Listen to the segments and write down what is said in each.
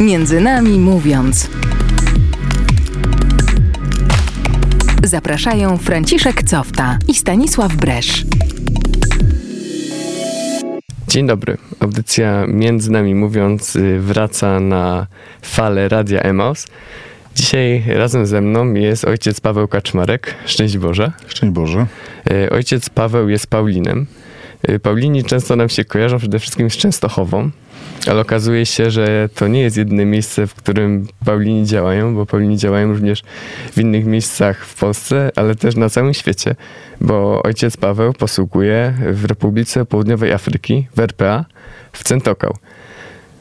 Między nami mówiąc. Zapraszają Franciszek Cofta i Stanisław Bresz. Dzień dobry. Audycja Między nami mówiąc y, wraca na falę Radia Emaus. Dzisiaj razem ze mną jest ojciec Paweł Kaczmarek. Szczęść Boże. Szczęść Boże. Y, Ojciec Paweł jest Paulinem. Y, Paulini często nam się kojarzą przede wszystkim z Częstochową, ale okazuje się, że to nie jest jedyne miejsce, w którym Paulini działają, bo Paulini działają również w innych miejscach w Polsce, ale też na całym świecie, bo ojciec Paweł posługuje w Republice Południowej Afryki, w RPA, w Centokał.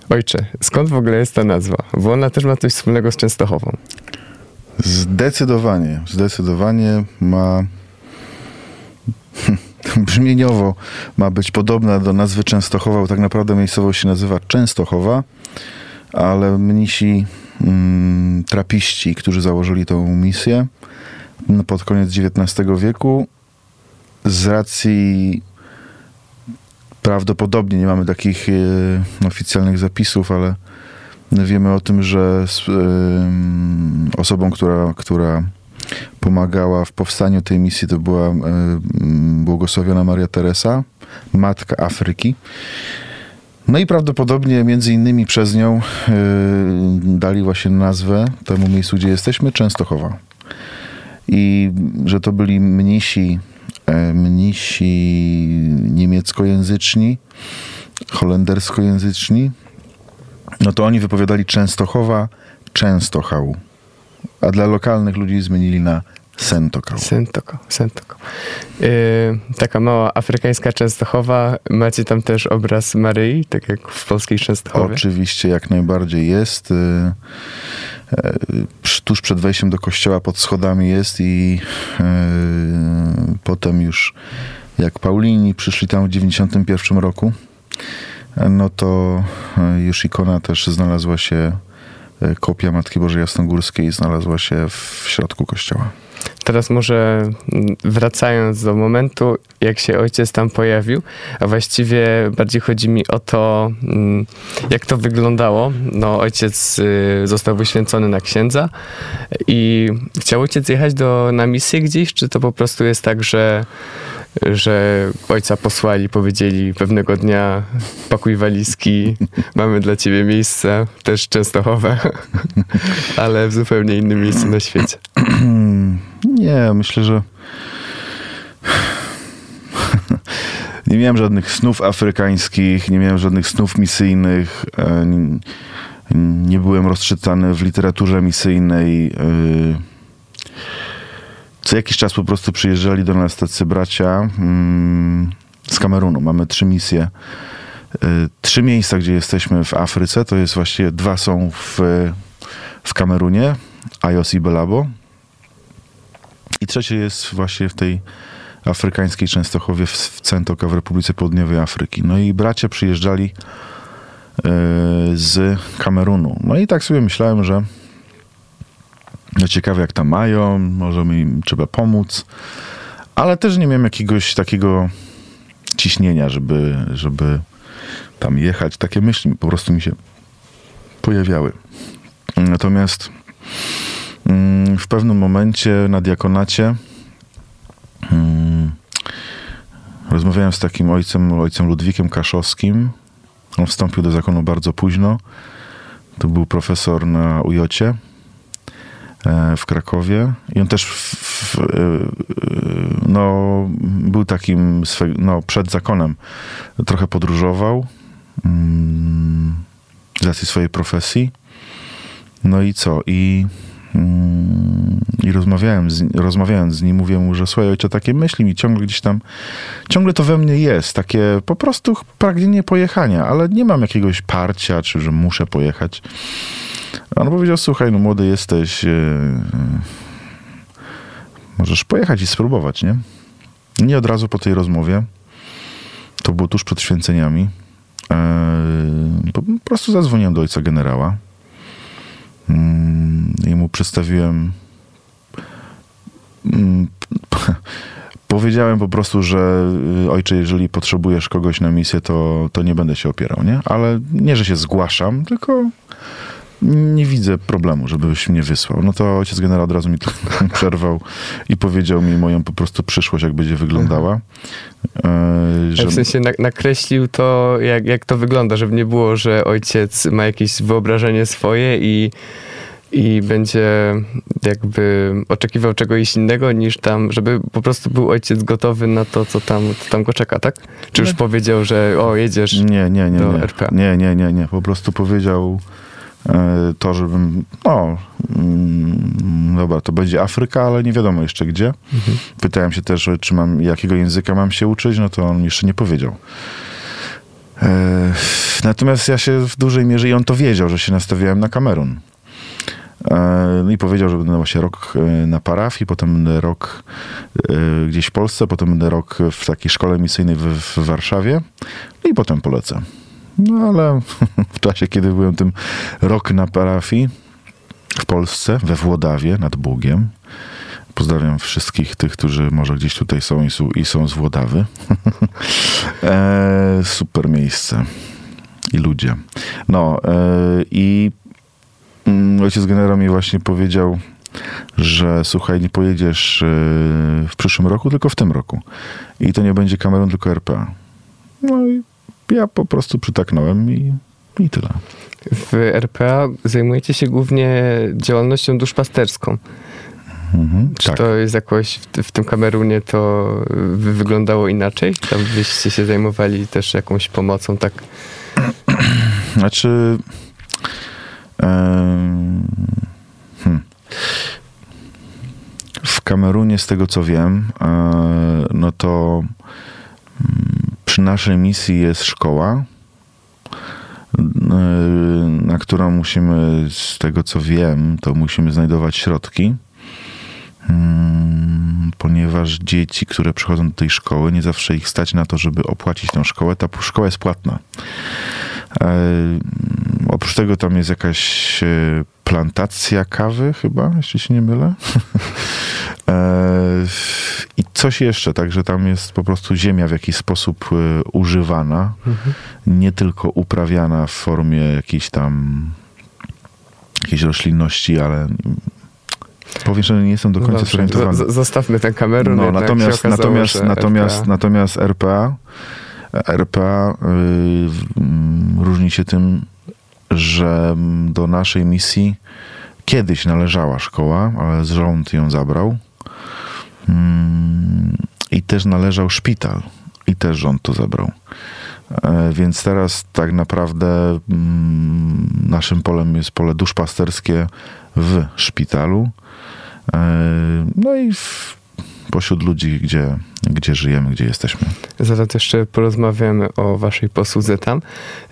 Ojcze, skąd w ogóle jest ta nazwa? Bo ona też ma coś wspólnego z Częstochową. Zdecydowanie, zdecydowanie ma brzmieniowo ma być podobna do nazwy Częstochowa, bo tak naprawdę miejscowość się nazywa Częstochowa, ale mnisi mm, trapiści, którzy założyli tą misję no, pod koniec XIX wieku, z racji prawdopodobnie, nie mamy takich e, oficjalnych zapisów, ale wiemy o tym, że osobą, która, która pomagała w powstaniu tej misji, to była e, błogosławiona Maria Teresa, matka Afryki. No i prawdopodobnie między innymi przez nią e, dali właśnie nazwę temu miejscu, gdzie jesteśmy, Częstochowa. I że to byli mnisi, e, mnisi niemieckojęzyczni, holenderskojęzyczni, no to oni wypowiadali Częstochowa, Częstochał. A dla lokalnych ludzi zmienili na Sentokał. Sentoko, Sentoko. Yy, taka mała afrykańska Częstochowa. Macie tam też obraz Maryi, tak jak w polskiej Częstochowie. Oczywiście, jak najbardziej jest. Y, y, przy- Tuż przed wejściem do kościoła pod schodami jest i y, potem już jak Paulini przyszli tam w 91 roku, no to y, już ikona też znalazła się, kopia Matki Bożej Jasnogórskiej znalazła się w środku kościoła. Teraz może mm, wracając do momentu, jak się ojciec tam pojawił, a właściwie bardziej chodzi mi o to, mm, jak to wyglądało. No, ojciec y, został wyświęcony na księdza i chciał ojciec jechać do, na misję gdzieś, czy to po prostu jest tak, że że ojca posłali, powiedzieli pewnego dnia pakuj walizki, mamy dla ciebie miejsce, też Częstochowe, ale w zupełnie innym miejscu na świecie. Nie, myślę, że nie miałem żadnych snów afrykańskich, nie miałem żadnych snów misyjnych, e, nie- byłem rozczytany w literaturze misyjnej. Co jakiś czas po prostu przyjeżdżali do nas tacy bracia mm, z Kamerunu. Mamy trzy misje. E, Trzy miejsca, gdzie jesteśmy w Afryce, to jest właściwie dwa są w, w Kamerunie, Ayos i Belabo. I trzecie jest właśnie w tej afrykańskiej Częstochowie w, w Centoka w Republice Południowej Afryki. No i bracia przyjeżdżali e, z Kamerunu. No i tak sobie myślałem, że no ciekawe jak tam mają, może mi trzeba pomóc, ale też nie miałem jakiegoś takiego ciśnienia, żeby, żeby tam jechać. Takie myśli po prostu mi się pojawiały. Natomiast mm, w pewnym momencie na diakonacie mm, rozmawiałem z takim ojcem, ojcem Ludwikiem Kaszowskim. On wstąpił do zakonu bardzo późno. To był profesor na UJOcie w Krakowie i on też w, w, e, e, no, był takim swe, no, przed zakonem. Trochę podróżował mm, z racji swojej profesji. No i co? I, mm, i rozmawiałem z, rozmawiając z nim, mówię mu, że słuchaj ojcze, takie myśli mi ciągle gdzieś tam, ciągle to we mnie jest, takie po prostu pragnienie pojechania, ale nie mam jakiegoś parcia, czy że muszę pojechać. On powiedział, słuchaj, no młody jesteś, yy, możesz pojechać i spróbować, nie? Nie od razu po tej rozmowie, to było tuż przed święceniami, yy, po prostu zadzwoniłem do ojca generała, Mm, i mu przedstawiłem. mm, Powiedziałem po prostu, że ojcze, jeżeli potrzebujesz kogoś na misję, to, to nie będę się opierał, nie? Ale nie, że się zgłaszam, tylko nie widzę problemu, żebyś mnie wysłał. No to ojciec generał od razu mi to przerwał i powiedział mi moją po prostu przyszłość, jak będzie wyglądała. E, że... W sensie nakreślił to, jak, jak to wygląda, żeby nie było, że ojciec ma jakieś wyobrażenie swoje i i będzie jakby oczekiwał czegoś innego niż tam, żeby po prostu był ojciec gotowy na to, co tam, co tam go czeka, tak? Czy już powiedział, że o, jedziesz nie, nie, nie, do nie. RPA? Nie, nie, nie, nie. Po prostu powiedział to, żebym, no, mm, dobra, to będzie Afryka, ale nie wiadomo jeszcze gdzie. Mhm. Pytałem się też, czy mam, jakiego języka mam się uczyć, no to on jeszcze nie powiedział. E, natomiast ja się w dużej mierze, i on to wiedział, że się nastawiałem na Kamerun. E, no i powiedział, że będę właśnie rok e, na parafii, potem będę rok e, gdzieś w Polsce, potem będę rok w takiej szkole misyjnej w, w Warszawie no i potem polecę. No ale w czasie, kiedy byłem tym rok na parafii w Polsce, we Włodawie nad Bugiem, pozdrawiam wszystkich tych, którzy może gdzieś tutaj są i i są z Włodawy. e, super miejsce i ludzie. No e, i Mm, ojciec generał mi właśnie powiedział, że słuchaj, nie pojedziesz e, w przyszłym roku, tylko w tym roku. I to nie będzie Kamerun, tylko RPA. No i ja po prostu przytaknąłem i, i tyle. W RPA zajmujecie się głównie działalnością duszpasterską. Mhm, Czy tak. to jest jakoś w, w, tym Kamerunie to wyglądało inaczej? Tam byście się zajmowali też jakąś pomocą, tak? Znaczy, Hmm. W Kamerunie, z tego co wiem, e, no to mm, przy naszej misji jest szkoła, e, na którą musimy, z tego co wiem, to musimy znajdować środki, mm, ponieważ dzieci, które przychodzą do tej szkoły, nie zawsze ich stać na to, żeby opłacić tę szkołę. Ta szkoła jest płatna. E, oprócz tego tam jest jakaś e, plantacja kawy chyba, jeśli się nie mylę. E, I coś jeszcze, także tam jest po prostu ziemia w jakiś sposób używana, mhm. nie tylko uprawiana w formie jakiejś tam jakiejś roślinności, ale Powiem, że nie jestem do końca no zorientowany. zostawmy tę kamerę. No, natomiast, okazało, natomiast, natomiast, RPA. natomiast RPA RPA y, różni się tym, że do naszej misji kiedyś należała szkoła, ale rząd ją zabrał. Mm, I też należał szpital. I też rząd to zabrał. E, więc teraz tak naprawdę mm, naszym polem jest pole duszpasterskie w szpitalu. E, no i w pośród ludzi, gdzie, gdzie żyjemy, gdzie jesteśmy. Zaraz jeszcze porozmawiamy o waszej posłudze tam,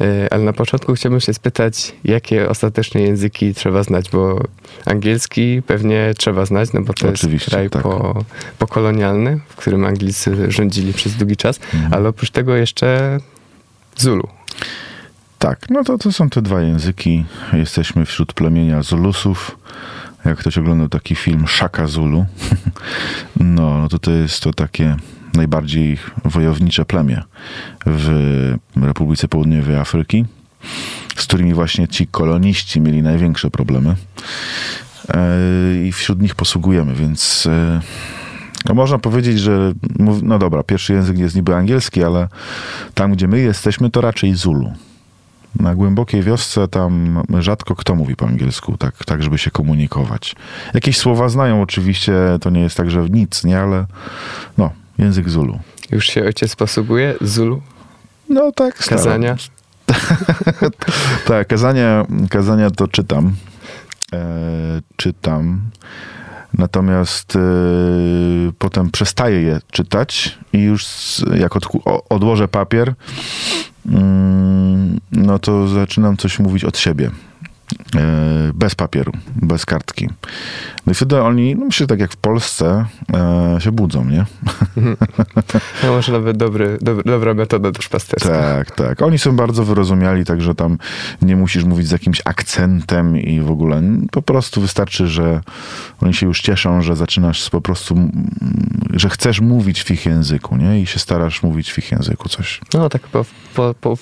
e, ale na początku chciałbym się spytać, jakie ostateczne języki trzeba znać, bo angielski pewnie trzeba znać, no bo to Oczywiście, jest kraj tak. po, pokolonialny, w którym Anglicy rządzili przez długi czas, mhm. ale oprócz tego jeszcze Zulu. Tak, no to, to są te dwa języki. Jesteśmy wśród plemienia Zulusów jak ktoś oglądał taki film Shaka Zulu, no, no to to jest to takie najbardziej wojownicze plemię w Republice Południowej Afryki, z którymi właśnie ci koloniści mieli największe problemy. E, I wśród nich posługujemy, więc e, no można powiedzieć, że no dobra, pierwszy język jest niby angielski, ale tam, gdzie my jesteśmy, to raczej Zulu. Na głębokiej wiosce tam rzadko kto mówi po angielsku, tak, tak żeby się komunikować. Jakieś słowa znają oczywiście, to nie jest tak, że nic, nie, ale no, język Zulu. Już się ojciec posługuje Zulu? No tak. Kazania? tak, kazania, kazania to czytam. E, czytam. Natomiast e, potem przestaję je czytać i już jak od, odłożę papier, mm, no to zaczynam coś mówić od siebie. E, bez papieru, bez kartki. No i wtedy oni, no myślę, tak jak w Polsce, e, się budzą, nie? No może nawet dobry, dobry, dobra metoda duszpasterska. Tak, tak. Oni są bardzo wyrozumiali, także tam nie musisz mówić z jakimś akcentem i w ogóle po prostu wystarczy, że oni się już cieszą, że zaczynasz po prostu, że chcesz mówić w ich języku, nie? I się starasz mówić w ich języku coś. No tak po, po, po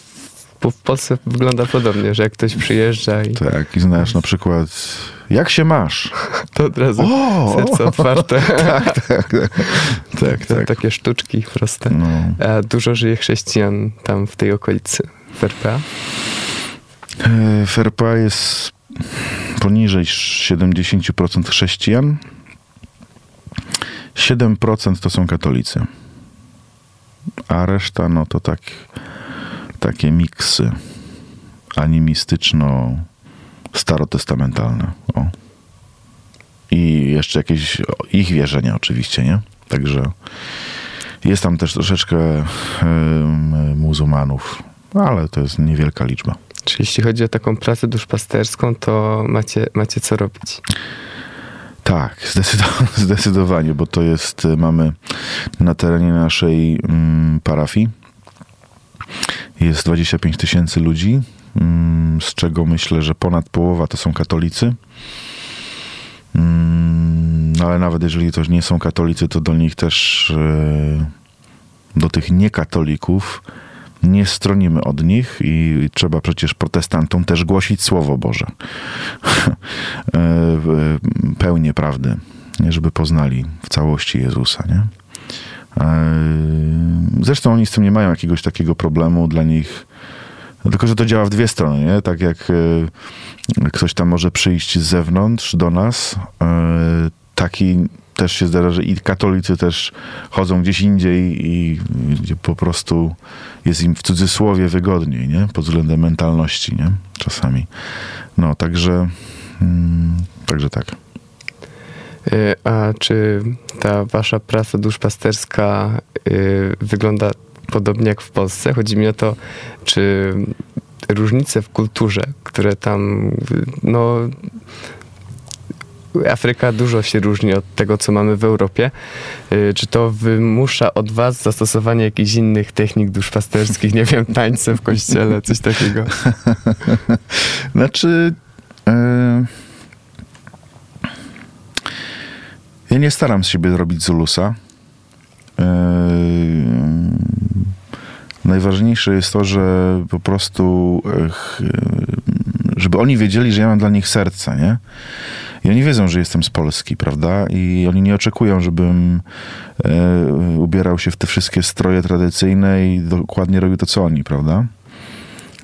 w Polsce wygląda podobnie, że jak ktoś przyjeżdża i Tak, i znasz na przykład, jak się masz? to od razu O! serce otwarte. tak, tak, tak, To tak. Takie sztuczki proste. No. A dużo żyje chrześcijan tam w tej okolicy w RPA? E, W RPA jest poniżej 70% chrześcijan. 7% to są katolicy. A reszta no to tak, takie miksy animistyczno-starotestamentalne. O. I jeszcze jakieś ich wierzenia oczywiście, nie? Także jest tam też troszeczkę em, muzułmanów, ale to jest niewielka liczba. Czyli jeśli chodzi o taką pracę duszpasterską, to macie, macie co robić. Tak, zdecydowanie, zdecydowanie, bo to jest, y, mamy na terenie naszej mm, parafii jest 25 tysięcy ludzi, mm, z czego myślę, że ponad połowa to są katolicy. Mm, no ale nawet jeżeli to nie są katolicy, to do nich też, e, do tych niekatolików nie stronimy od nich i trzeba przecież protestantom też głosić Słowo Boże. E, w- Pełnię prawdy, żeby poznali w całości Jezusa, nie? Zresztą oni z tym nie mają jakiegoś takiego problemu dla nich. No Tylko, że to działa w dwie strony, nie? Tak jak e, ktoś tam może przyjść z zewnątrz do nas, e, taki też się zdarza, że i katolicy też chodzą gdzieś indziej i po prostu jest im w cudzysłowie wygodniej, nie? Pod względem mentalności, nie? Czasami. No, także, mm, także tak. Y, A czy ta wasza praca duszpasterska y, wygląda podobnie jak w Polsce? Chodzi mi o to, czy różnice w kulturze, które tam, no, Afryka dużo się różni od tego, co mamy w Europie. Y, Czy to wymusza od was zastosowanie jakichś innych technik duszpasterskich, nie wiem, tańce w kościele, coś takiego? Znaczy. e, ja nie staram z siebie robić Zulusa. E, najważniejsze jest to, że po prostu. ch- żeby oni wiedzieli, że ja mam dla nich serce, nie? I oni wiedzą, że jestem z Polski, prawda? I oni nie oczekują, żebym e, ubierał się w te wszystkie stroje tradycyjne i dokładnie robił to, co oni, prawda?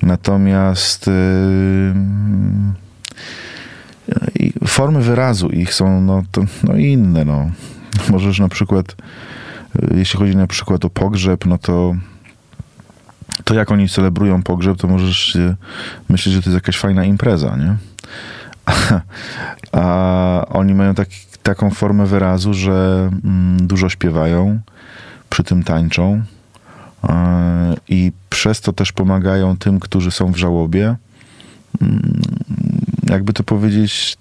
Natomiast y, i formy wyrazu ich są no, to, no inne. No. Możesz na przykład, y, jeśli chodzi na przykład o pogrzeb, no to to jak oni celebrują pogrzeb, to możesz myśleć, że to jest jakaś fajna impreza, nie? A oni mają tak, taką formę wyrazu, że mm, dużo śpiewają, przy tym tańczą i przez to też pomagają tym, którzy są w żałobie. Jakby to powiedzieć,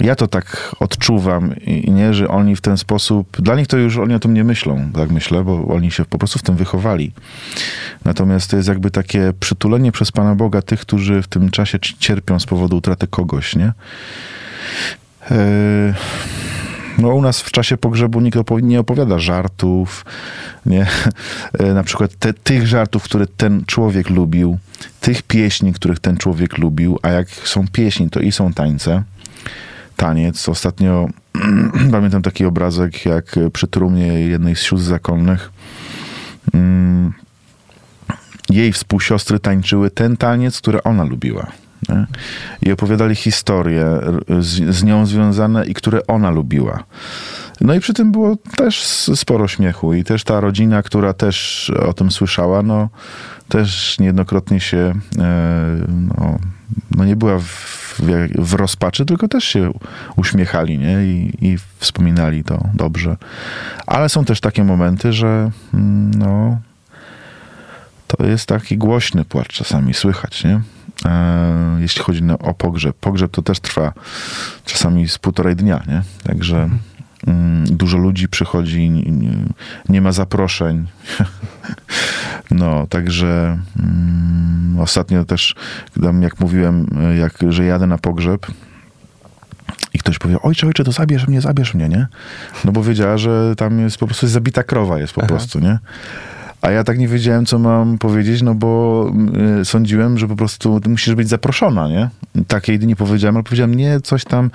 ja to tak odczuwam i nie, że oni w ten sposób, dla nich to już oni o tym nie myślą, tak myślę, bo oni się po prostu w tym wychowali. Natomiast to jest jakby takie przytulenie przez Pana Boga tych, którzy w tym czasie ci- cierpią z powodu utraty kogoś, nie? Yy, No u nas w czasie pogrzebu nikt opowi- nie opowiada żartów, nie? E, Na przykład te, tych żartów, które ten człowiek lubił, tych pieśni, których ten człowiek lubił, a jak są pieśni, to i są tańce. Taniec. Ostatnio pamiętam taki obrazek, jak przy trumnie jednej z sióstr zakonnych mm, jej współsiostry tańczyły ten taniec, który ona lubiła. Nie? I opowiadali historie z, z nią związane i które ona lubiła. No i przy tym było też sporo śmiechu i też ta rodzina, która też o tym słyszała, no też niejednokrotnie się e, no, no nie była w, w, w rozpaczy, tylko też się uśmiechali nie? I, i wspominali to dobrze. Ale są też takie momenty, że mm, no to jest taki głośny płacz czasami słychać, nie? E, jeśli chodzi na, o pogrzeb. Pogrzeb to też trwa czasami z półtorej dnia, nie? Także mm, dużo ludzi przychodzi, nie, nie ma zaproszeń. no, także mm, ostatnio też, jak mówiłem, jak, że jadę na pogrzeb, i ktoś powie, ojcze, ojcze, to zabierz mnie, zabierz mnie, nie? No bo wiedziała, że tam jest po prostu zabita krowa jest po Aha. prostu, nie? A ja tak nie wiedziałem, co mam powiedzieć, no bo y, sądziłem, że po prostu musisz być zaproszona, nie? Takiej nie powiedziałem, ale powiedziałem, nie, coś tam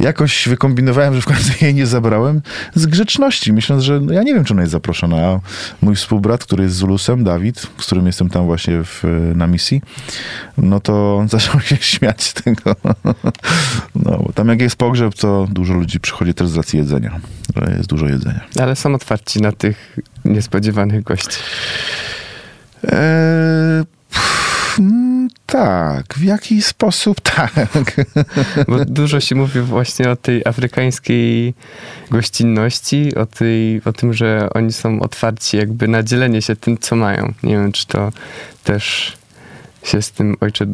jakoś wykombinowałem, że w końcu jej nie zabrałem z grzeczności, myśląc, że no, ja nie wiem, czy ona jest zaproszona. A mój współbrat, który jest z Zulusem, Dawid, z którym jestem tam właśnie w, na misji, no to on zaczął się śmiać z tego. No, bo tam jak jest pogrzeb, to dużo ludzi przychodzi też z racji jedzenia, jest dużo jedzenia. Ale są otwarci na tych niespodziewanych gości. Eee, pff, mm, tak, w jaki sposób tak. Bo dużo się mówi właśnie o tej afrykańskiej gościnności, o, tej, o tym, że oni są otwarci jakby na dzielenie się tym, co mają. Nie wiem, czy to też się z tym, ojcze,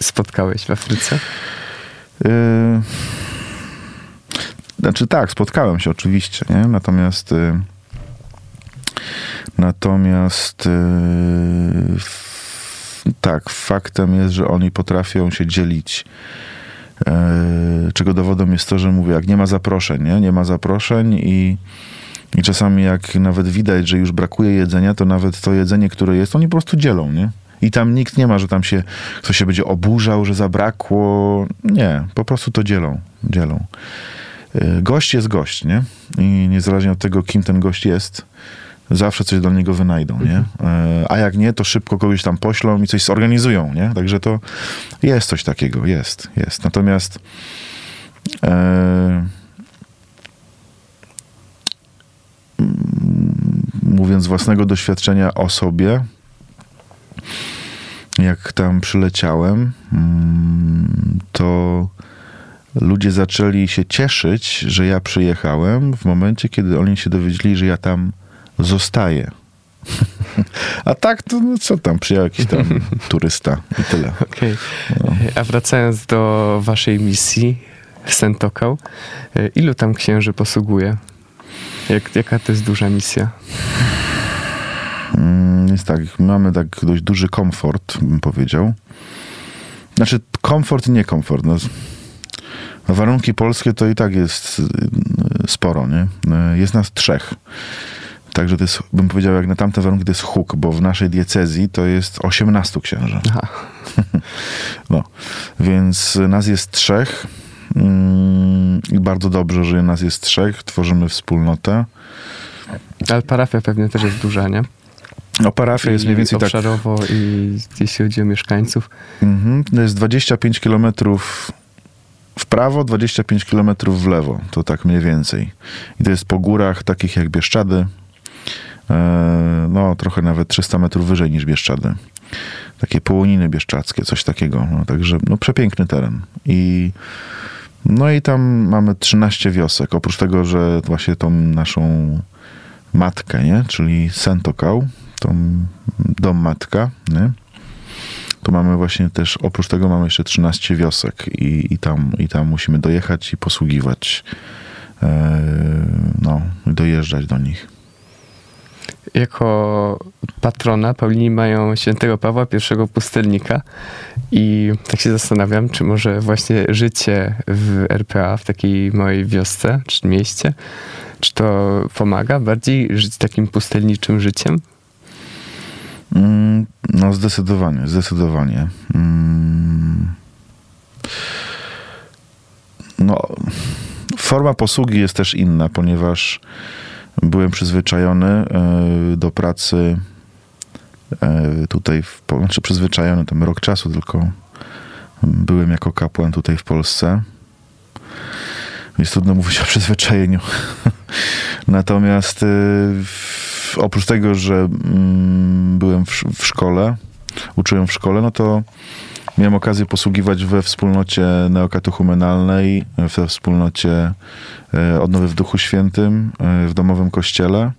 spotkałeś w Afryce? Eee, znaczy tak, spotkałem się oczywiście, nie? Natomiast y, natomiast y, tak, faktem jest, że oni potrafią się dzielić. Eee, czego dowodem jest to, że mówię, jak nie ma zaproszeń, nie, nie ma zaproszeń i, i czasami jak nawet widać, że już brakuje jedzenia, to nawet to jedzenie, które jest, oni po prostu dzielą, nie? I tam nikt nie ma, że tam się ktoś się będzie oburzał, że zabrakło. Nie, po prostu to dzielą. dzielą. Y, Gość jest gość, nie? I niezależnie od tego, kim ten gość jest, zawsze coś dla niego wynajdą, nie? Y, A jak nie, to szybko kogoś tam poślą i coś zorganizują, nie? Także to jest coś takiego, jest, jest. Natomiast e, mówiąc z własnego doświadczenia o sobie, jak tam przyleciałem, mm, to ludzie zaczęli się cieszyć, że ja przyjechałem w momencie, kiedy oni się dowiedzieli, że ja tam zostaję. A tak, to no co tam, przyjechał jakiś tam turysta i tyle. Okej. A wracając do waszej misji w Sentokał, y, ilu tam księży posługuje? Jak, jaka to jest duża misja? Mm, Jest tak, mamy tak dość duży komfort, bym powiedział. Znaczy, komfort i niekomfort. No, no warunki polskie to i tak jest y, sporo, nie? Y, Jest nas trzech. Także to jest, bym powiedział, jak na tamte warunki to jest huk, bo w naszej diecezji to jest 18 księży. Aha. No, więc nas jest trzech mm, i bardzo dobrze, że nas jest trzech. Tworzymy wspólnotę. Ale parafia pewnie też jest duża, nie? No, parafia jest mniej więcej I tak obszarowo i jeśli chodzi o mieszkańców. Mhm. To jest 25 km w prawo, 25 km w lewo. To tak mniej więcej. I to jest po górach takich jak Bieszczady. E, No, trochę nawet 300 metrów wyżej niż Bieszczady. Takie połoniny bieszczadzkie, coś takiego. No, także no, przepiękny teren. I no i tam mamy 13 wiosek. Oprócz tego, że właśnie tą naszą matkę, nie? czyli Sentokał, tą dom matka, nie? to mamy właśnie też, oprócz tego mamy jeszcze 13 wiosek i, i, tam, i tam musimy dojechać i posługiwać, e, no, dojeżdżać do nich. Jako patrona Paulini mają świętego Pawła, pierwszego pustelnika i tak się zastanawiam, czy może właśnie życie w RPA, w takiej małej wiosce czy mieście, czy to pomaga bardziej żyć takim pustelniczym życiem? Mm, No zdecydowanie, zdecydowanie. Mm. No, forma posługi jest też inna, ponieważ byłem przyzwyczajony e, do pracy e, tutaj, w, znaczy przyzwyczajony, tam rok czasu tylko byłem jako kapłan tutaj w Polsce. Jest trudno mówić o przyzwyczajeniu. Natomiast w- oprócz tego, że mm, byłem w szkole, uczyłem w szkole, no to miałem okazję posługiwać we wspólnocie neokatechumenalnej, we wspólnocie e, Odnowy w Duchu Świętym, e, w domowym kościele, e,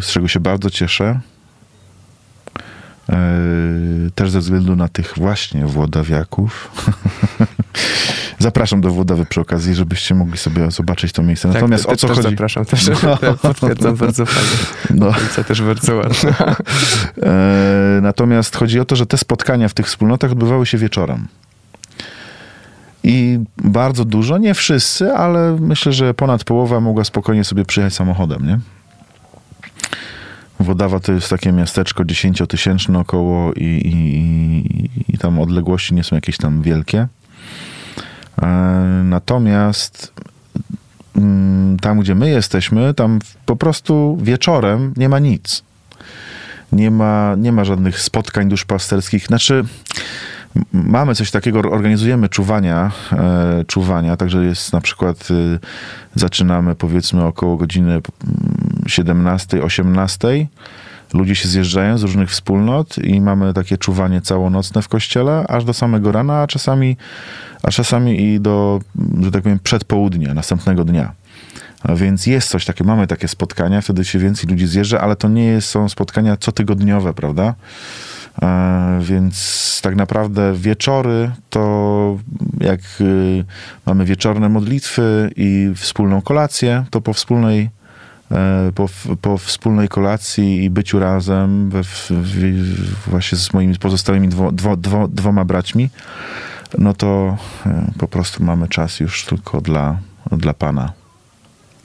z czego się bardzo cieszę. Też ze względu na tych właśnie Włodawiaków. Zapraszam do Włodawy przy okazji, żebyście mogli sobie zobaczyć to miejsce. Natomiast tak, o co też chodzi? zapraszam, też No. potwierdzam, bardzo fajnie. No. Też bardzo ładna. E, natomiast chodzi o to, że te spotkania w tych wspólnotach odbywały się wieczorem. I bardzo dużo, nie wszyscy, ale myślę, że ponad połowa mogła spokojnie sobie przyjechać samochodem, nie? Wodawa to jest takie miasteczko dziesięciotysięczne około i, i, i tam odległości nie są jakieś tam wielkie. E, natomiast mm, tam, gdzie my jesteśmy, tam po prostu wieczorem nie ma nic. Nie ma, nie ma żadnych spotkań duszpasterskich. Znaczy, mamy coś takiego, organizujemy czuwania, e, czuwania, także jest na przykład, y, zaczynamy powiedzmy około godziny mm, 17-18. Ludzie się zjeżdżają z różnych wspólnot i mamy takie czuwanie całonocne w kościele, aż do samego rana, a czasami, a czasami i do, że tak powiem, przedpołudnia, następnego dnia. Więc jest coś takiego, mamy takie spotkania, wtedy się więcej ludzi zjeżdża, ale to nie są spotkania cotygodniowe, prawda? E, więc tak naprawdę wieczory to jak y, mamy wieczorne modlitwy i wspólną kolację, to po wspólnej po, po wspólnej kolacji i byciu razem we, w, w, właśnie z moimi pozostałymi dwo, dwo, dwo, dwoma braćmi, no to e, po prostu mamy czas już tylko dla, dla Pana.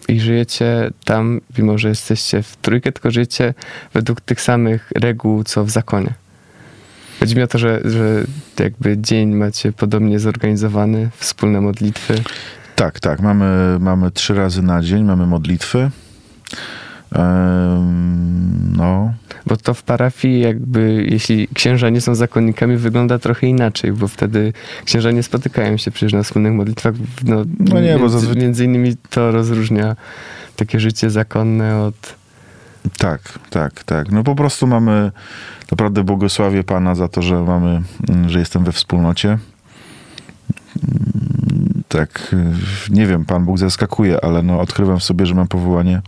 I żyjecie tam, mimo że jesteście w trójkę, tylko żyjecie według tych samych reguł, co w zakonie. Chodzi mi o to, że, że jakby dzień macie podobnie zorganizowany, wspólne modlitwy. Tak, tak. Mamy, mamy trzy razy na dzień, mamy modlitwy. No, Bo to w parafii jakby, jeśli księża nie są zakonnikami, wygląda trochę inaczej, bo wtedy księża nie spotykają się przecież na wspólnych modlitwach. No, No nie, bo między, zazwy- między innymi to rozróżnia takie życie zakonne od... tak, tak, tak. No po prostu mamy, naprawdę błogosławię Pana za to, że mamy, mm, że jestem we wspólnocie. Mm, Tak, y, nie wiem, Pan Bóg zaskakuje, ale no odkrywam w sobie, że mam powołanie.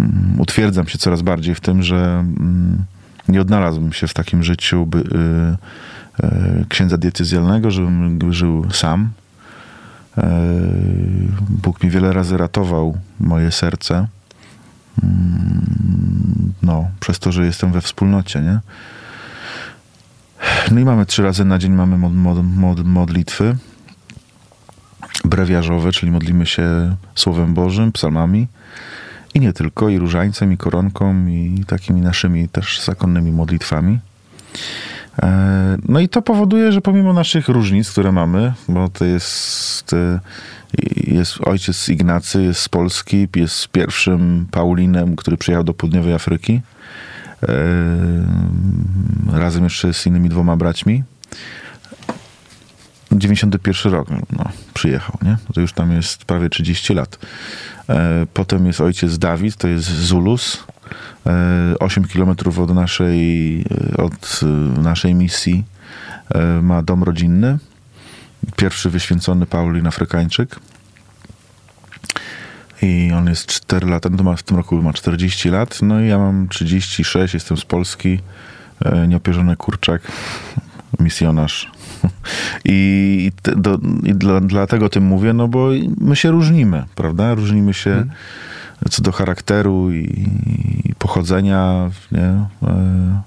Mm, Utwierdzam się coraz bardziej w tym, że mm, nie odnalazłbym się w takim życiu by, y, y, księdza diecezjalnego, żebym żył sam. E, Bóg mi wiele razy ratował moje serce. Mm, No, przez to, że jestem we wspólnocie, nie? No i mamy trzy razy na dzień mamy mod, mod, mod, modlitwy brewiarzowe, czyli modlimy się Słowem Bożym, psalmami i nie tylko, i różańcem, i koronką, i takimi naszymi też zakonnymi modlitwami. E, No i to powoduje, że pomimo naszych różnic, które mamy, bo to jest, e, jest ojciec Ignacy, jest z Polski, jest pierwszym Paulinem, który przyjechał do południowej Afryki, e, razem jeszcze z innymi dwoma braćmi. 91 rok no, przyjechał, nie? To już tam jest prawie 30 lat. E, Potem jest ojciec Dawid, to jest Zulus, e, 8 kilometrów od naszej, od e, naszej misji e, ma dom rodzinny. Pierwszy wyświęcony Paulin Afrykańczyk. I on jest 4 lata, no to ma, w tym roku ma 40 lat, no i ja mam 36, jestem z Polski, e, nieopierzony kurczak, misjonarz. I, te- do, i dla, dlatego o tym mówię, no bo my się różnimy, prawda? Różnimy się Mhm. co do charakteru i, i pochodzenia, nie? E,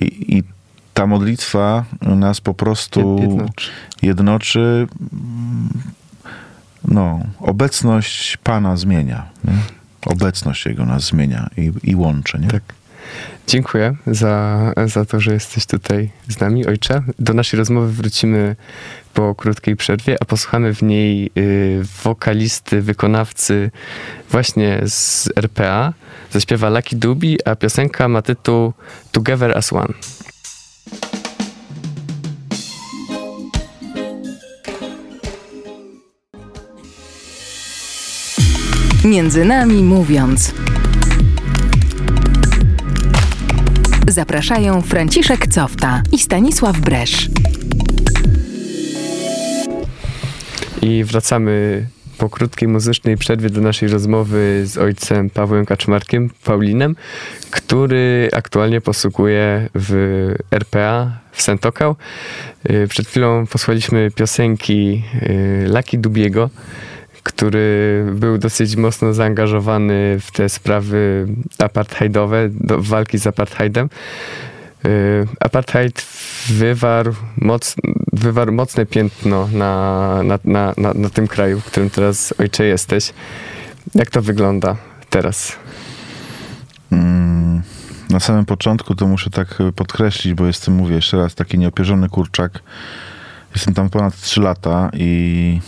I, I ta modlitwa nas po prostu Jednoczy. jednoczy. No, obecność Pana zmienia. Nie? Obecność Jego nas zmienia i, i łączy. Nie? Tak. Dziękuję za, za to, że jesteś tutaj z nami, ojcze. Do naszej rozmowy wrócimy po krótkiej przerwie, a posłuchamy w niej y, wokalisty, wykonawcy właśnie z RPA. Zaśpiewa Lucky Dubi, a piosenka ma tytuł Together as One. Między nami mówiąc. Zapraszają Franciszek Cofta i Stanisław Bresz. I wracamy po krótkiej muzycznej przerwie do naszej rozmowy z ojcem Pawłem Kaczmarkiem, Paulinem, który aktualnie posługuje w RPA w Sentokał. Y, Przed chwilą posłuchaliśmy piosenki y, Lucky Dubiego, który był dosyć mocno zaangażowany w te sprawy apartheidowe, do walki z apartheidem. Y, Apartheid wywarł, moc, wywarł mocne piętno na, na, na, na, na tym kraju, w którym teraz ojcze jesteś. Jak to wygląda teraz? mm, na samym początku to muszę tak podkreślić, bo jestem, mówię jeszcze raz, taki nieopierzony kurczak. Jestem tam ponad 3 lata i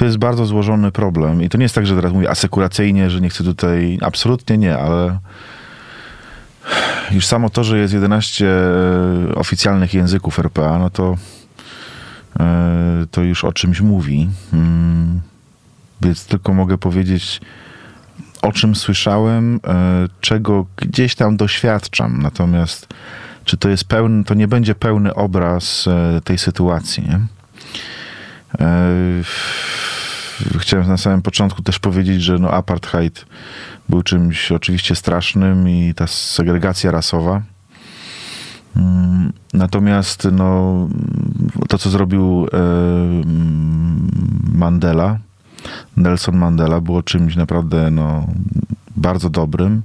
to jest bardzo złożony problem. I to nie jest tak, że teraz mówię asekuracyjnie, że nie chcę tutaj. Absolutnie nie, ale już samo to, że jest 11 oficjalnych języków RPA, no to e, to już o czymś mówi. Mm, więc tylko mogę powiedzieć, o czym słyszałem, e, czego gdzieś tam doświadczam. Natomiast czy to jest pełny, to nie będzie pełny obraz e, tej sytuacji. Nie? Chciałem na samym początku też powiedzieć, że no apartheid był czymś oczywiście strasznym i ta segregacja rasowa. Mm, natomiast no, to, co zrobił e, Mandela, Nelson Mandela, było czymś naprawdę no, bardzo dobrym.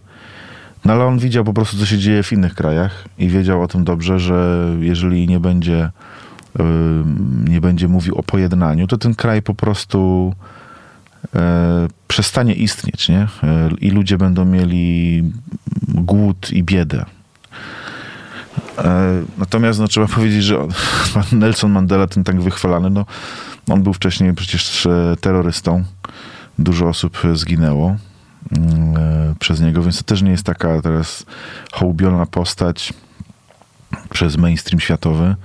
No ale on widział po prostu, co się dzieje w innych krajach i wiedział o tym dobrze, że jeżeli nie będzie, nie będzie mówił o pojednaniu, to ten kraj po prostu e, przestanie istnieć, nie? I ludzie będą mieli głód i biedę. Natomiast no, trzeba powiedzieć, że on, Nelson Mandela, ten tak wychwalany, no, on był wcześniej przecież e, terrorystą. Dużo osób zginęło przez niego, więc to też nie jest taka teraz hołubiona postać przez mainstream światowy.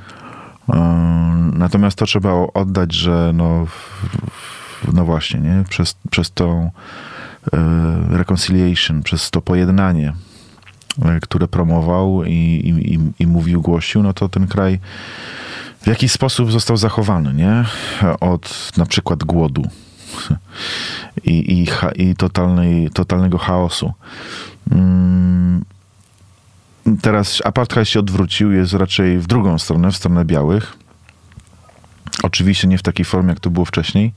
Natomiast to trzeba oddać, że no, no właśnie, nie? Przez, przez tą reconciliation, przez to pojednanie E, które promował i, i, i mówił, głosił, no to ten kraj w jakiś sposób został zachowany, nie? Od na przykład głodu i, i, i totalnej, totalnego chaosu. Mm, teraz apartheid się odwrócił, jest raczej w drugą stronę, w stronę białych. Oczywiście nie w takiej formie, jak to było wcześniej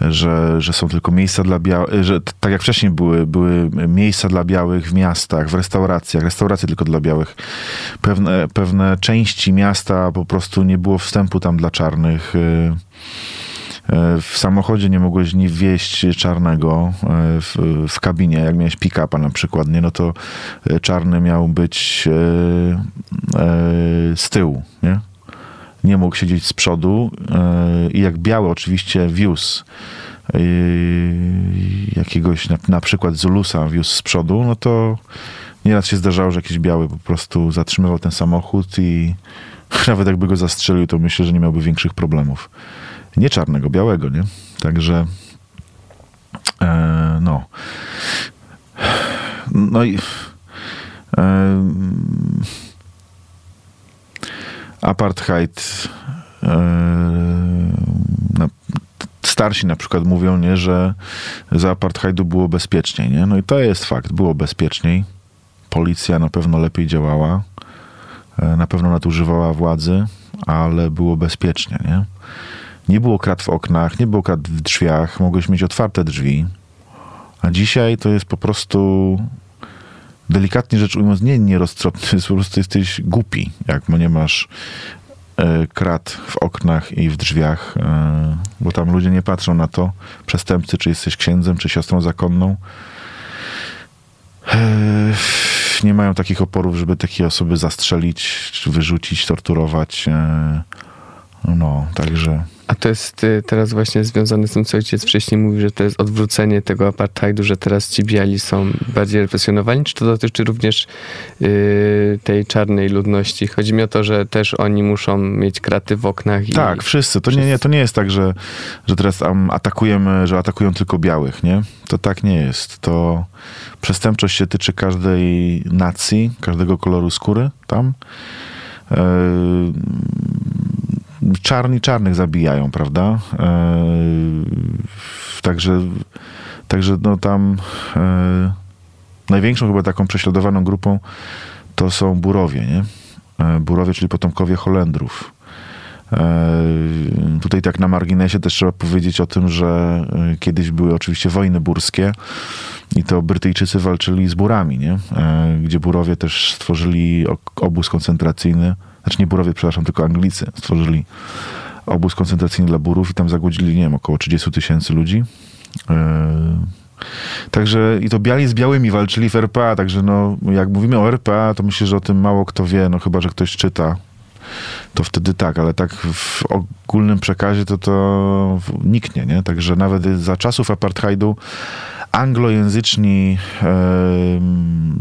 że, że są tylko miejsca dla białych, że tak jak wcześniej były, były miejsca dla białych w miastach, w restauracjach, restauracje tylko dla białych. Pewne, pewne części miasta po prostu nie było wstępu tam dla czarnych. Y, y, w samochodzie nie mogłeś nie wieść czarnego y, w, w kabinie, jak miałeś pick-upa na przykład, nie? no to czarny miał być z tyłu, nie? nie mógł siedzieć z przodu e, i jak biały oczywiście wiózł e, jakiegoś na, na przykład Zulusa wiózł z przodu, no to nieraz się zdarzało, że jakiś biały po prostu zatrzymywał ten samochód i nawet jakby go zastrzelił, to myślę, że nie miałby większych problemów. Nie czarnego, białego, nie? Także e, no. No i e, apartheid. E, starsi na przykład mówią, nie, że za apartheidu było bezpieczniej. Nie? No i to jest fakt, było bezpieczniej. Policja na pewno lepiej działała, e, na pewno nadużywała władzy, ale było bezpiecznie. Nie? Nie było krat w oknach, nie było krat w drzwiach, mogłeś mieć otwarte drzwi. A dzisiaj to jest po prostu delikatnie rzecz ujmując, nie nieroztropny, po prostu jesteś głupi, jak nie masz e, krat w oknach i w drzwiach, e, bo tam ludzie nie patrzą na to, przestępcy, czy jesteś księdzem, czy siostrą zakonną. E, nie mają takich oporów, żeby takie osoby zastrzelić, wyrzucić, torturować. No, także... A to jest y, teraz właśnie związane z tym, co ojciec wcześniej mówił, że to jest odwrócenie tego apartheidu, że teraz ci biali są bardziej represjonowani, czy to dotyczy również yy, tej czarnej ludności? Chodzi mi o to, że też oni muszą mieć kraty w oknach. I tak, wszyscy. To, wszyscy. Nie, nie, to nie jest tak, że, że teraz um, atakujemy, że atakują tylko białych, nie? To tak nie jest. To przestępczość się tyczy każdej nacji, każdego koloru skóry tam. Yy, czarni czarnych zabijają, prawda? E, także, także no tam e, największą chyba taką prześladowaną grupą to są Burowie, nie? E, burowie, czyli potomkowie Holendrów. Tutaj tak na marginesie też trzeba powiedzieć o tym, że kiedyś były oczywiście wojny burskie i to Brytyjczycy walczyli z Burami, nie? gdzie Burowie też stworzyli obóz koncentracyjny znaczy nie Burowie, przepraszam, tylko Anglicy stworzyli obóz koncentracyjny dla Burów i tam zagłodzili, nie wiem, około 30 tysięcy ludzi. E, Także i to biali z białymi walczyli w RPA, także no, jak mówimy o RPA, to myślę, że o tym mało kto wie, no chyba, że ktoś czyta. To wtedy tak, ale tak w ogólnym przekazie to to niknie, nie? Także nawet za czasów apartheidu anglojęzyczni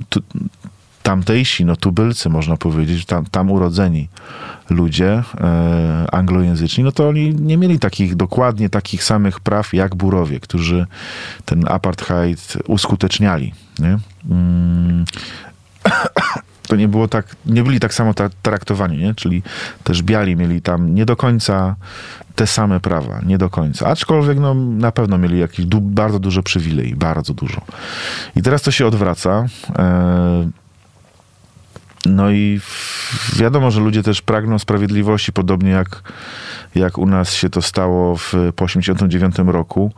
tu, tamtejsi, no tubylcy można powiedzieć, tam, tam urodzeni ludzie e, anglojęzyczni, no to oni nie mieli takich, dokładnie takich samych praw jak Burowie, którzy ten apartheid uskuteczniali. Nie? Mm. To nie było tak, nie byli tak samo tra- traktowani, nie? czyli też biali mieli tam nie do końca te same prawa, nie do końca. Aczkolwiek no, na pewno mieli jakieś du- bardzo dużo przywilei, bardzo dużo. I teraz to się odwraca. E, no i wiadomo, że ludzie też pragną sprawiedliwości, podobnie jak, jak u nas się to stało w, po 89 roku,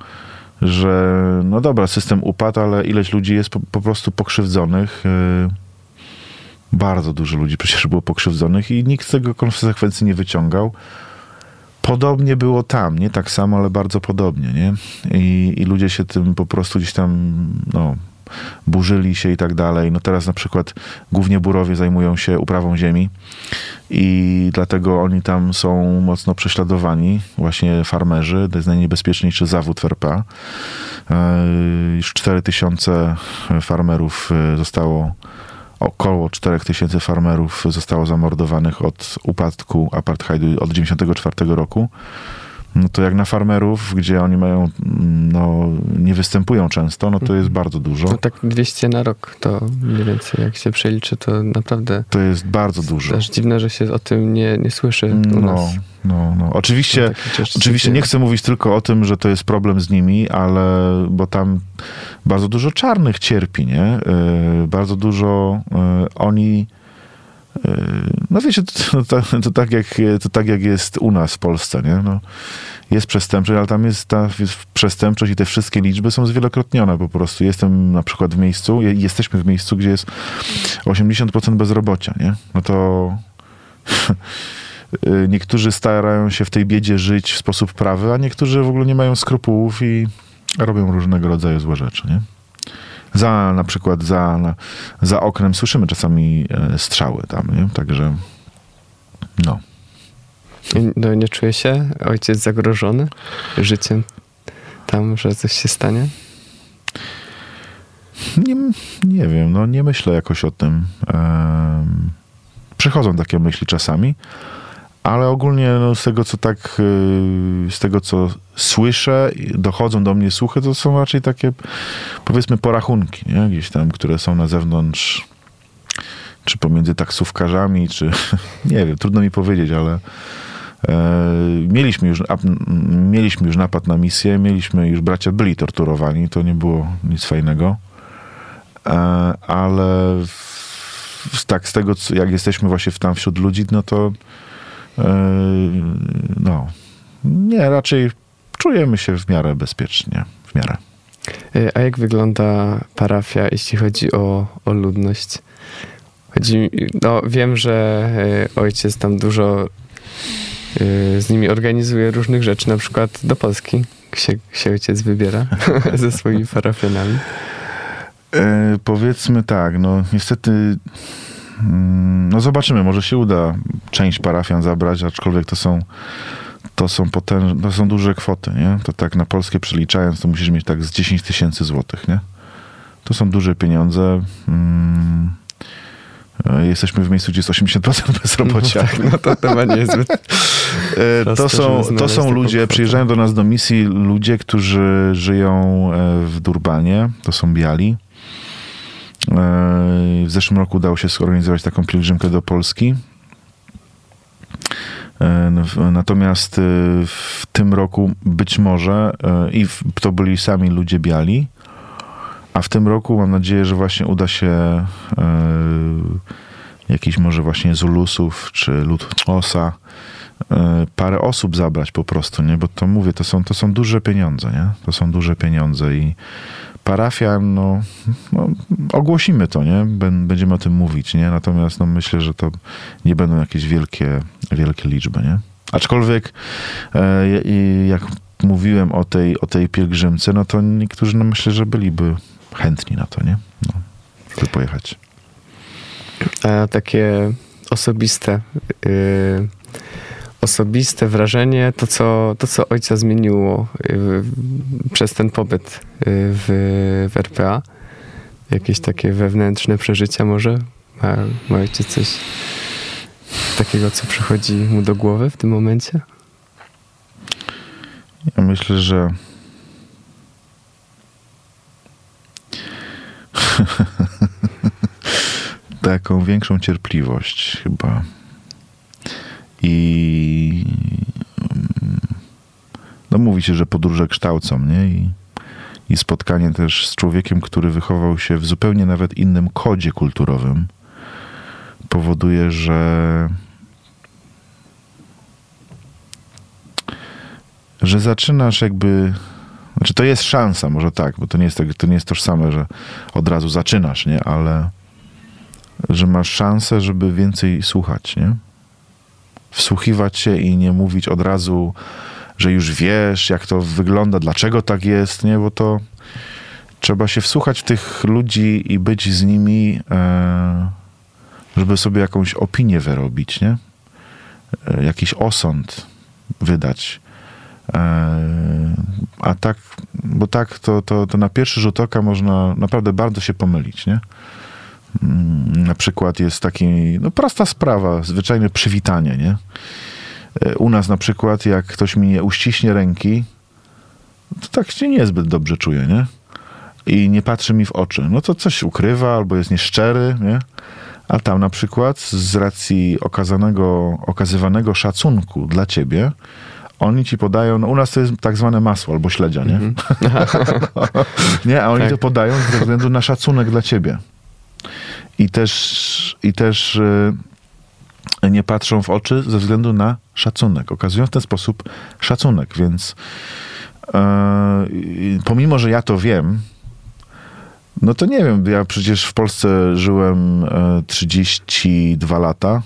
że no dobra, system upadł, ale ileś ludzi jest po, po prostu pokrzywdzonych. Yy, Bardzo dużo ludzi przecież było pokrzywdzonych i nikt z tego konsekwencji nie wyciągał. Podobnie było tam, nie tak samo, ale bardzo podobnie, nie? I, i ludzie się tym po prostu gdzieś tam, no, burzyli się i tak dalej. No teraz na przykład głównie burowie zajmują się uprawą ziemi i dlatego oni tam są mocno prześladowani, właśnie farmerzy. To jest najniebezpieczniejszy zawód w RPA. E, Już 4 tysiące farmerów e, zostało około 4000 farmerów zostało zamordowanych od upadku apartheidu od 1994 roku. No to jak na farmerów, gdzie oni mają, mm, no, nie występują często, no to jest bardzo dużo. No tak 200 na rok to mniej więcej jak się przeliczy, to naprawdę To jest bardzo dużo. też dziwne, że się o tym nie, nie słyszy u No, nas. no, no. Oczywiście, rzeczy oczywiście nie chcę mówić tylko o tym, że to jest problem z nimi, ale bo tam bardzo dużo czarnych cierpi, nie? Yy, bardzo dużo yy, oni no wiecie, to, to, to, tak jak, to tak jak jest u nas w Polsce, nie? No, jest przestępczość, ale tam jest ta przestępczość i te wszystkie liczby są zwielokrotnione po prostu. Jestem na przykład w miejscu, je- jesteśmy w miejscu, gdzie jest 80% bezrobocia, nie? No to y, niektórzy starają się w tej biedzie żyć w sposób prawy, a niektórzy w ogóle nie mają skrupułów i robią różnego rodzaju złe rzeczy, nie? Za na przykład za, na, za oknem słyszymy czasami e, strzały tam, nie? Także no. I, No nie czuje się ojciec zagrożony życiem tam, że coś się stanie? Nie, nie wiem, no nie myślę jakoś o tym. Em, Przychodzą takie myśli czasami, ale ogólnie no, z tego, co tak, y, z tego, co słyszę, dochodzą do mnie słuchy, to są raczej takie, powiedzmy, porachunki, nie? Gdzieś tam, które są na zewnątrz, czy pomiędzy taksówkarzami, czy nie wiem, trudno mi powiedzieć, ale e, mieliśmy już, a, mieliśmy już napad na misję, mieliśmy już, bracia byli torturowani, to nie było nic fajnego. E, ale w, tak z tego, co, jak jesteśmy właśnie w, tam wśród ludzi, no to no, nie, raczej czujemy się w miarę bezpiecznie, w miarę. Y, A jak wygląda parafia, jeśli chodzi o, o ludność? Chodzi, no, wiem, że y, ojciec tam dużo z nimi organizuje różnych rzeczy, na przykład do Polski się, się ojciec wybiera ze swoimi parafianami. E, powiedzmy tak, no niestety no zobaczymy, może się uda część parafian zabrać, aczkolwiek to są to są potężne, to są duże kwoty, nie? To tak na polskie przeliczając, to musisz mieć tak z 10 tysięcy złotych, nie? To są duże pieniądze. Mm, e, Jesteśmy w miejscu, gdzie jest 80% bezrobocia. No, tak, no to chyba niezbyt. E, To są, to są ludzie, przyjeżdżają do nas do misji ludzie, którzy żyją e, w Durbanie, to są biali. E, W zeszłym roku udało się zorganizować taką pielgrzymkę do Polski. E, no, Natomiast e, w tym roku być może i to byli sami ludzie biali, a w tym roku mam nadzieję, że właśnie uda się jakiś może właśnie Zulusów czy lud Osa e, parę osób zabrać po prostu, nie? Bo to mówię, to są, to są duże pieniądze, nie? To są duże pieniądze i parafia, no, no ogłosimy to, nie? Bę- Będziemy o tym mówić, nie? Natomiast no, myślę, że to nie będą jakieś wielkie, wielkie liczby, nie? Aczkolwiek e, jak mówiłem o tej, o tej pielgrzymce, no to niektórzy no myślę, że byliby chętni na to, nie? No, żeby pojechać. A takie osobiste, yy, osobiste wrażenie, to co, to co ojca zmieniło yy, przez ten pobyt yy, w, w RPA, jakieś takie wewnętrzne przeżycia może? Ma, ma ojciec coś takiego, co przychodzi mu do głowy w tym momencie? Ja myślę, że taką większą cierpliwość chyba. I no mówi się, że podróże kształcą, nie? I, I spotkanie też z człowiekiem, który wychował się w zupełnie nawet innym kodzie kulturowym, powoduje, że że zaczynasz jakby znaczy to jest szansa, może tak, bo to nie jest, tak, to nie jest tożsame, że od razu zaczynasz, nie? Ale że masz szansę, żeby więcej słuchać, nie? Wsłuchiwać się i nie mówić od razu, że już wiesz, jak to wygląda, dlaczego tak jest, nie? Bo to trzeba się wsłuchać w tych ludzi i być z nimi, e, żeby sobie jakąś opinię wyrobić, nie? E, jakiś osąd wydać. E, a tak, bo tak, to, to, to na pierwszy rzut oka można naprawdę bardzo się pomylić, nie? Na przykład jest taki, no prosta sprawa, zwyczajne przywitanie, nie? E, u nas na przykład, jak ktoś mi nie uściśnie ręki, to tak się niezbyt dobrze czuję, nie? I nie patrzy mi w oczy. No to coś ukrywa albo jest nieszczery, nie? A tam na przykład z racji okazanego, okazywanego szacunku dla ciebie, oni ci podają, no u nas to jest tak zwane masło albo śledzia, nie? Mm -hmm. nie, a oni tak. to podają ze względu na szacunek dla ciebie. I też, i też yy, nie patrzą w oczy ze względu na szacunek. Okazują w ten sposób szacunek, więc yy, pomimo, że ja to wiem, no to nie wiem, ja przecież w Polsce żyłem yy, 32 lata,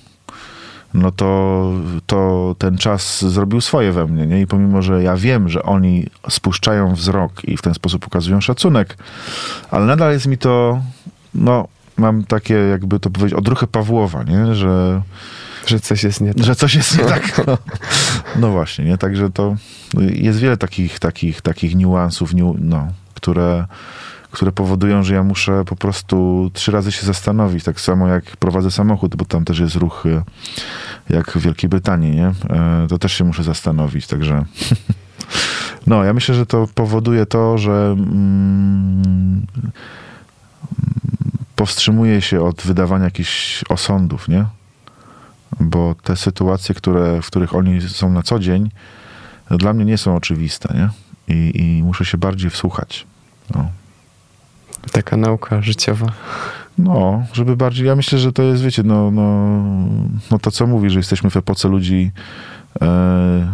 no to, to ten czas zrobił swoje we mnie. Nie? I pomimo, że ja wiem, że oni spuszczają wzrok i w ten sposób pokazują szacunek, ale nadal jest mi to, no, mam takie, jakby to powiedzieć, odruchy Pawłowa, nie? Że, że coś jest nie tak. Że coś jest nie tak. No, no właśnie, nie? Także to jest wiele takich, takich, takich niuansów, no, które które powodują, że ja muszę po prostu trzy razy się zastanowić. Tak samo jak prowadzę samochód, bo tam też jest ruch e, jak w Wielkiej Brytanii, nie? E, to też się muszę zastanowić, także... No, ja myślę, że to powoduje to, że mm, powstrzymuje się od wydawania jakichś osądów, nie? Bo te sytuacje, które, w których oni są na co dzień, dla mnie nie są oczywiste, nie? I, i muszę się bardziej wsłuchać. No. Taka nauka życiowa. No, żeby bardziej, ja myślę, że to jest, wiecie, no, no, no to co mówi, że jesteśmy w epoce ludzi e,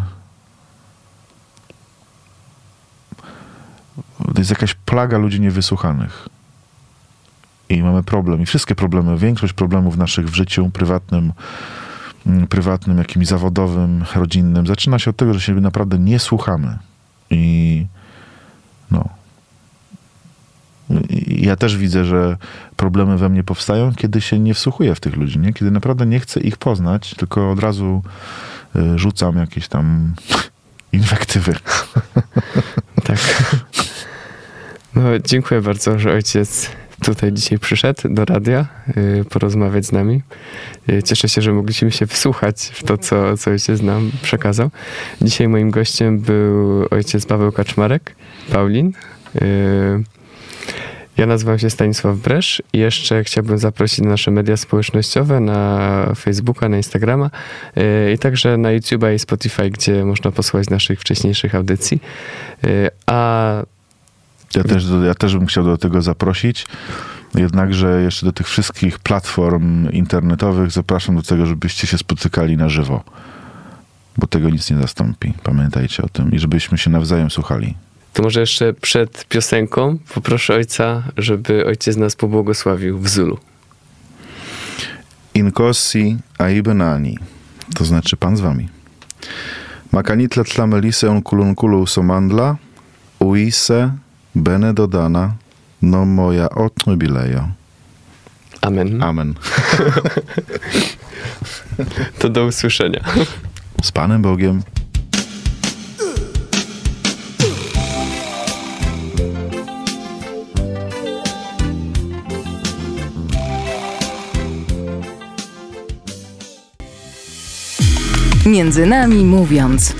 to jest jakaś plaga ludzi niewysłuchanych. I mamy problem. I wszystkie problemy, większość problemów naszych w życiu prywatnym, mm, prywatnym, jakimś zawodowym, rodzinnym, zaczyna się od tego, że się naprawdę nie słuchamy. I no, ja też widzę, że problemy we mnie powstają, kiedy się nie wsłuchuję w tych ludzi, nie? kiedy naprawdę nie chcę ich poznać, tylko od razu y, rzucam jakieś tam inwektywy. Tak. No, dziękuję bardzo, że ojciec tutaj dzisiaj przyszedł do radia y, porozmawiać z nami. Y, cieszę się, że mogliśmy się wsłuchać w to, co, co ojciec nam przekazał. Dzisiaj moim gościem był ojciec Paweł Kaczmarek, Paulin. Ja nazywam się Stanisław Bresz i jeszcze chciałbym zaprosić na nasze media społecznościowe, na Facebooka, na Instagrama i także na YouTube'a i Spotify, gdzie można posłuchać naszych wcześniejszych audycji. A ja też, ja też bym chciał do tego zaprosić. Jednakże jeszcze do tych wszystkich platform internetowych zapraszam do tego, żebyście się spotykali na żywo. Bo tego nic nie zastąpi. Pamiętajcie o tym i żebyśmy się nawzajem słuchali. To może jeszcze przed piosenką poproszę ojca, żeby ojciec nas pobłogosławił w Zulu. Inkosi aibenani, to znaczy Pan z wami. Macanitle tlamelise unculunculu somandla, uise bene dodana, no moja od jubilejo. Amen. Amen. To do usłyszenia. Z Panem Bogiem. Między nami mówiąc.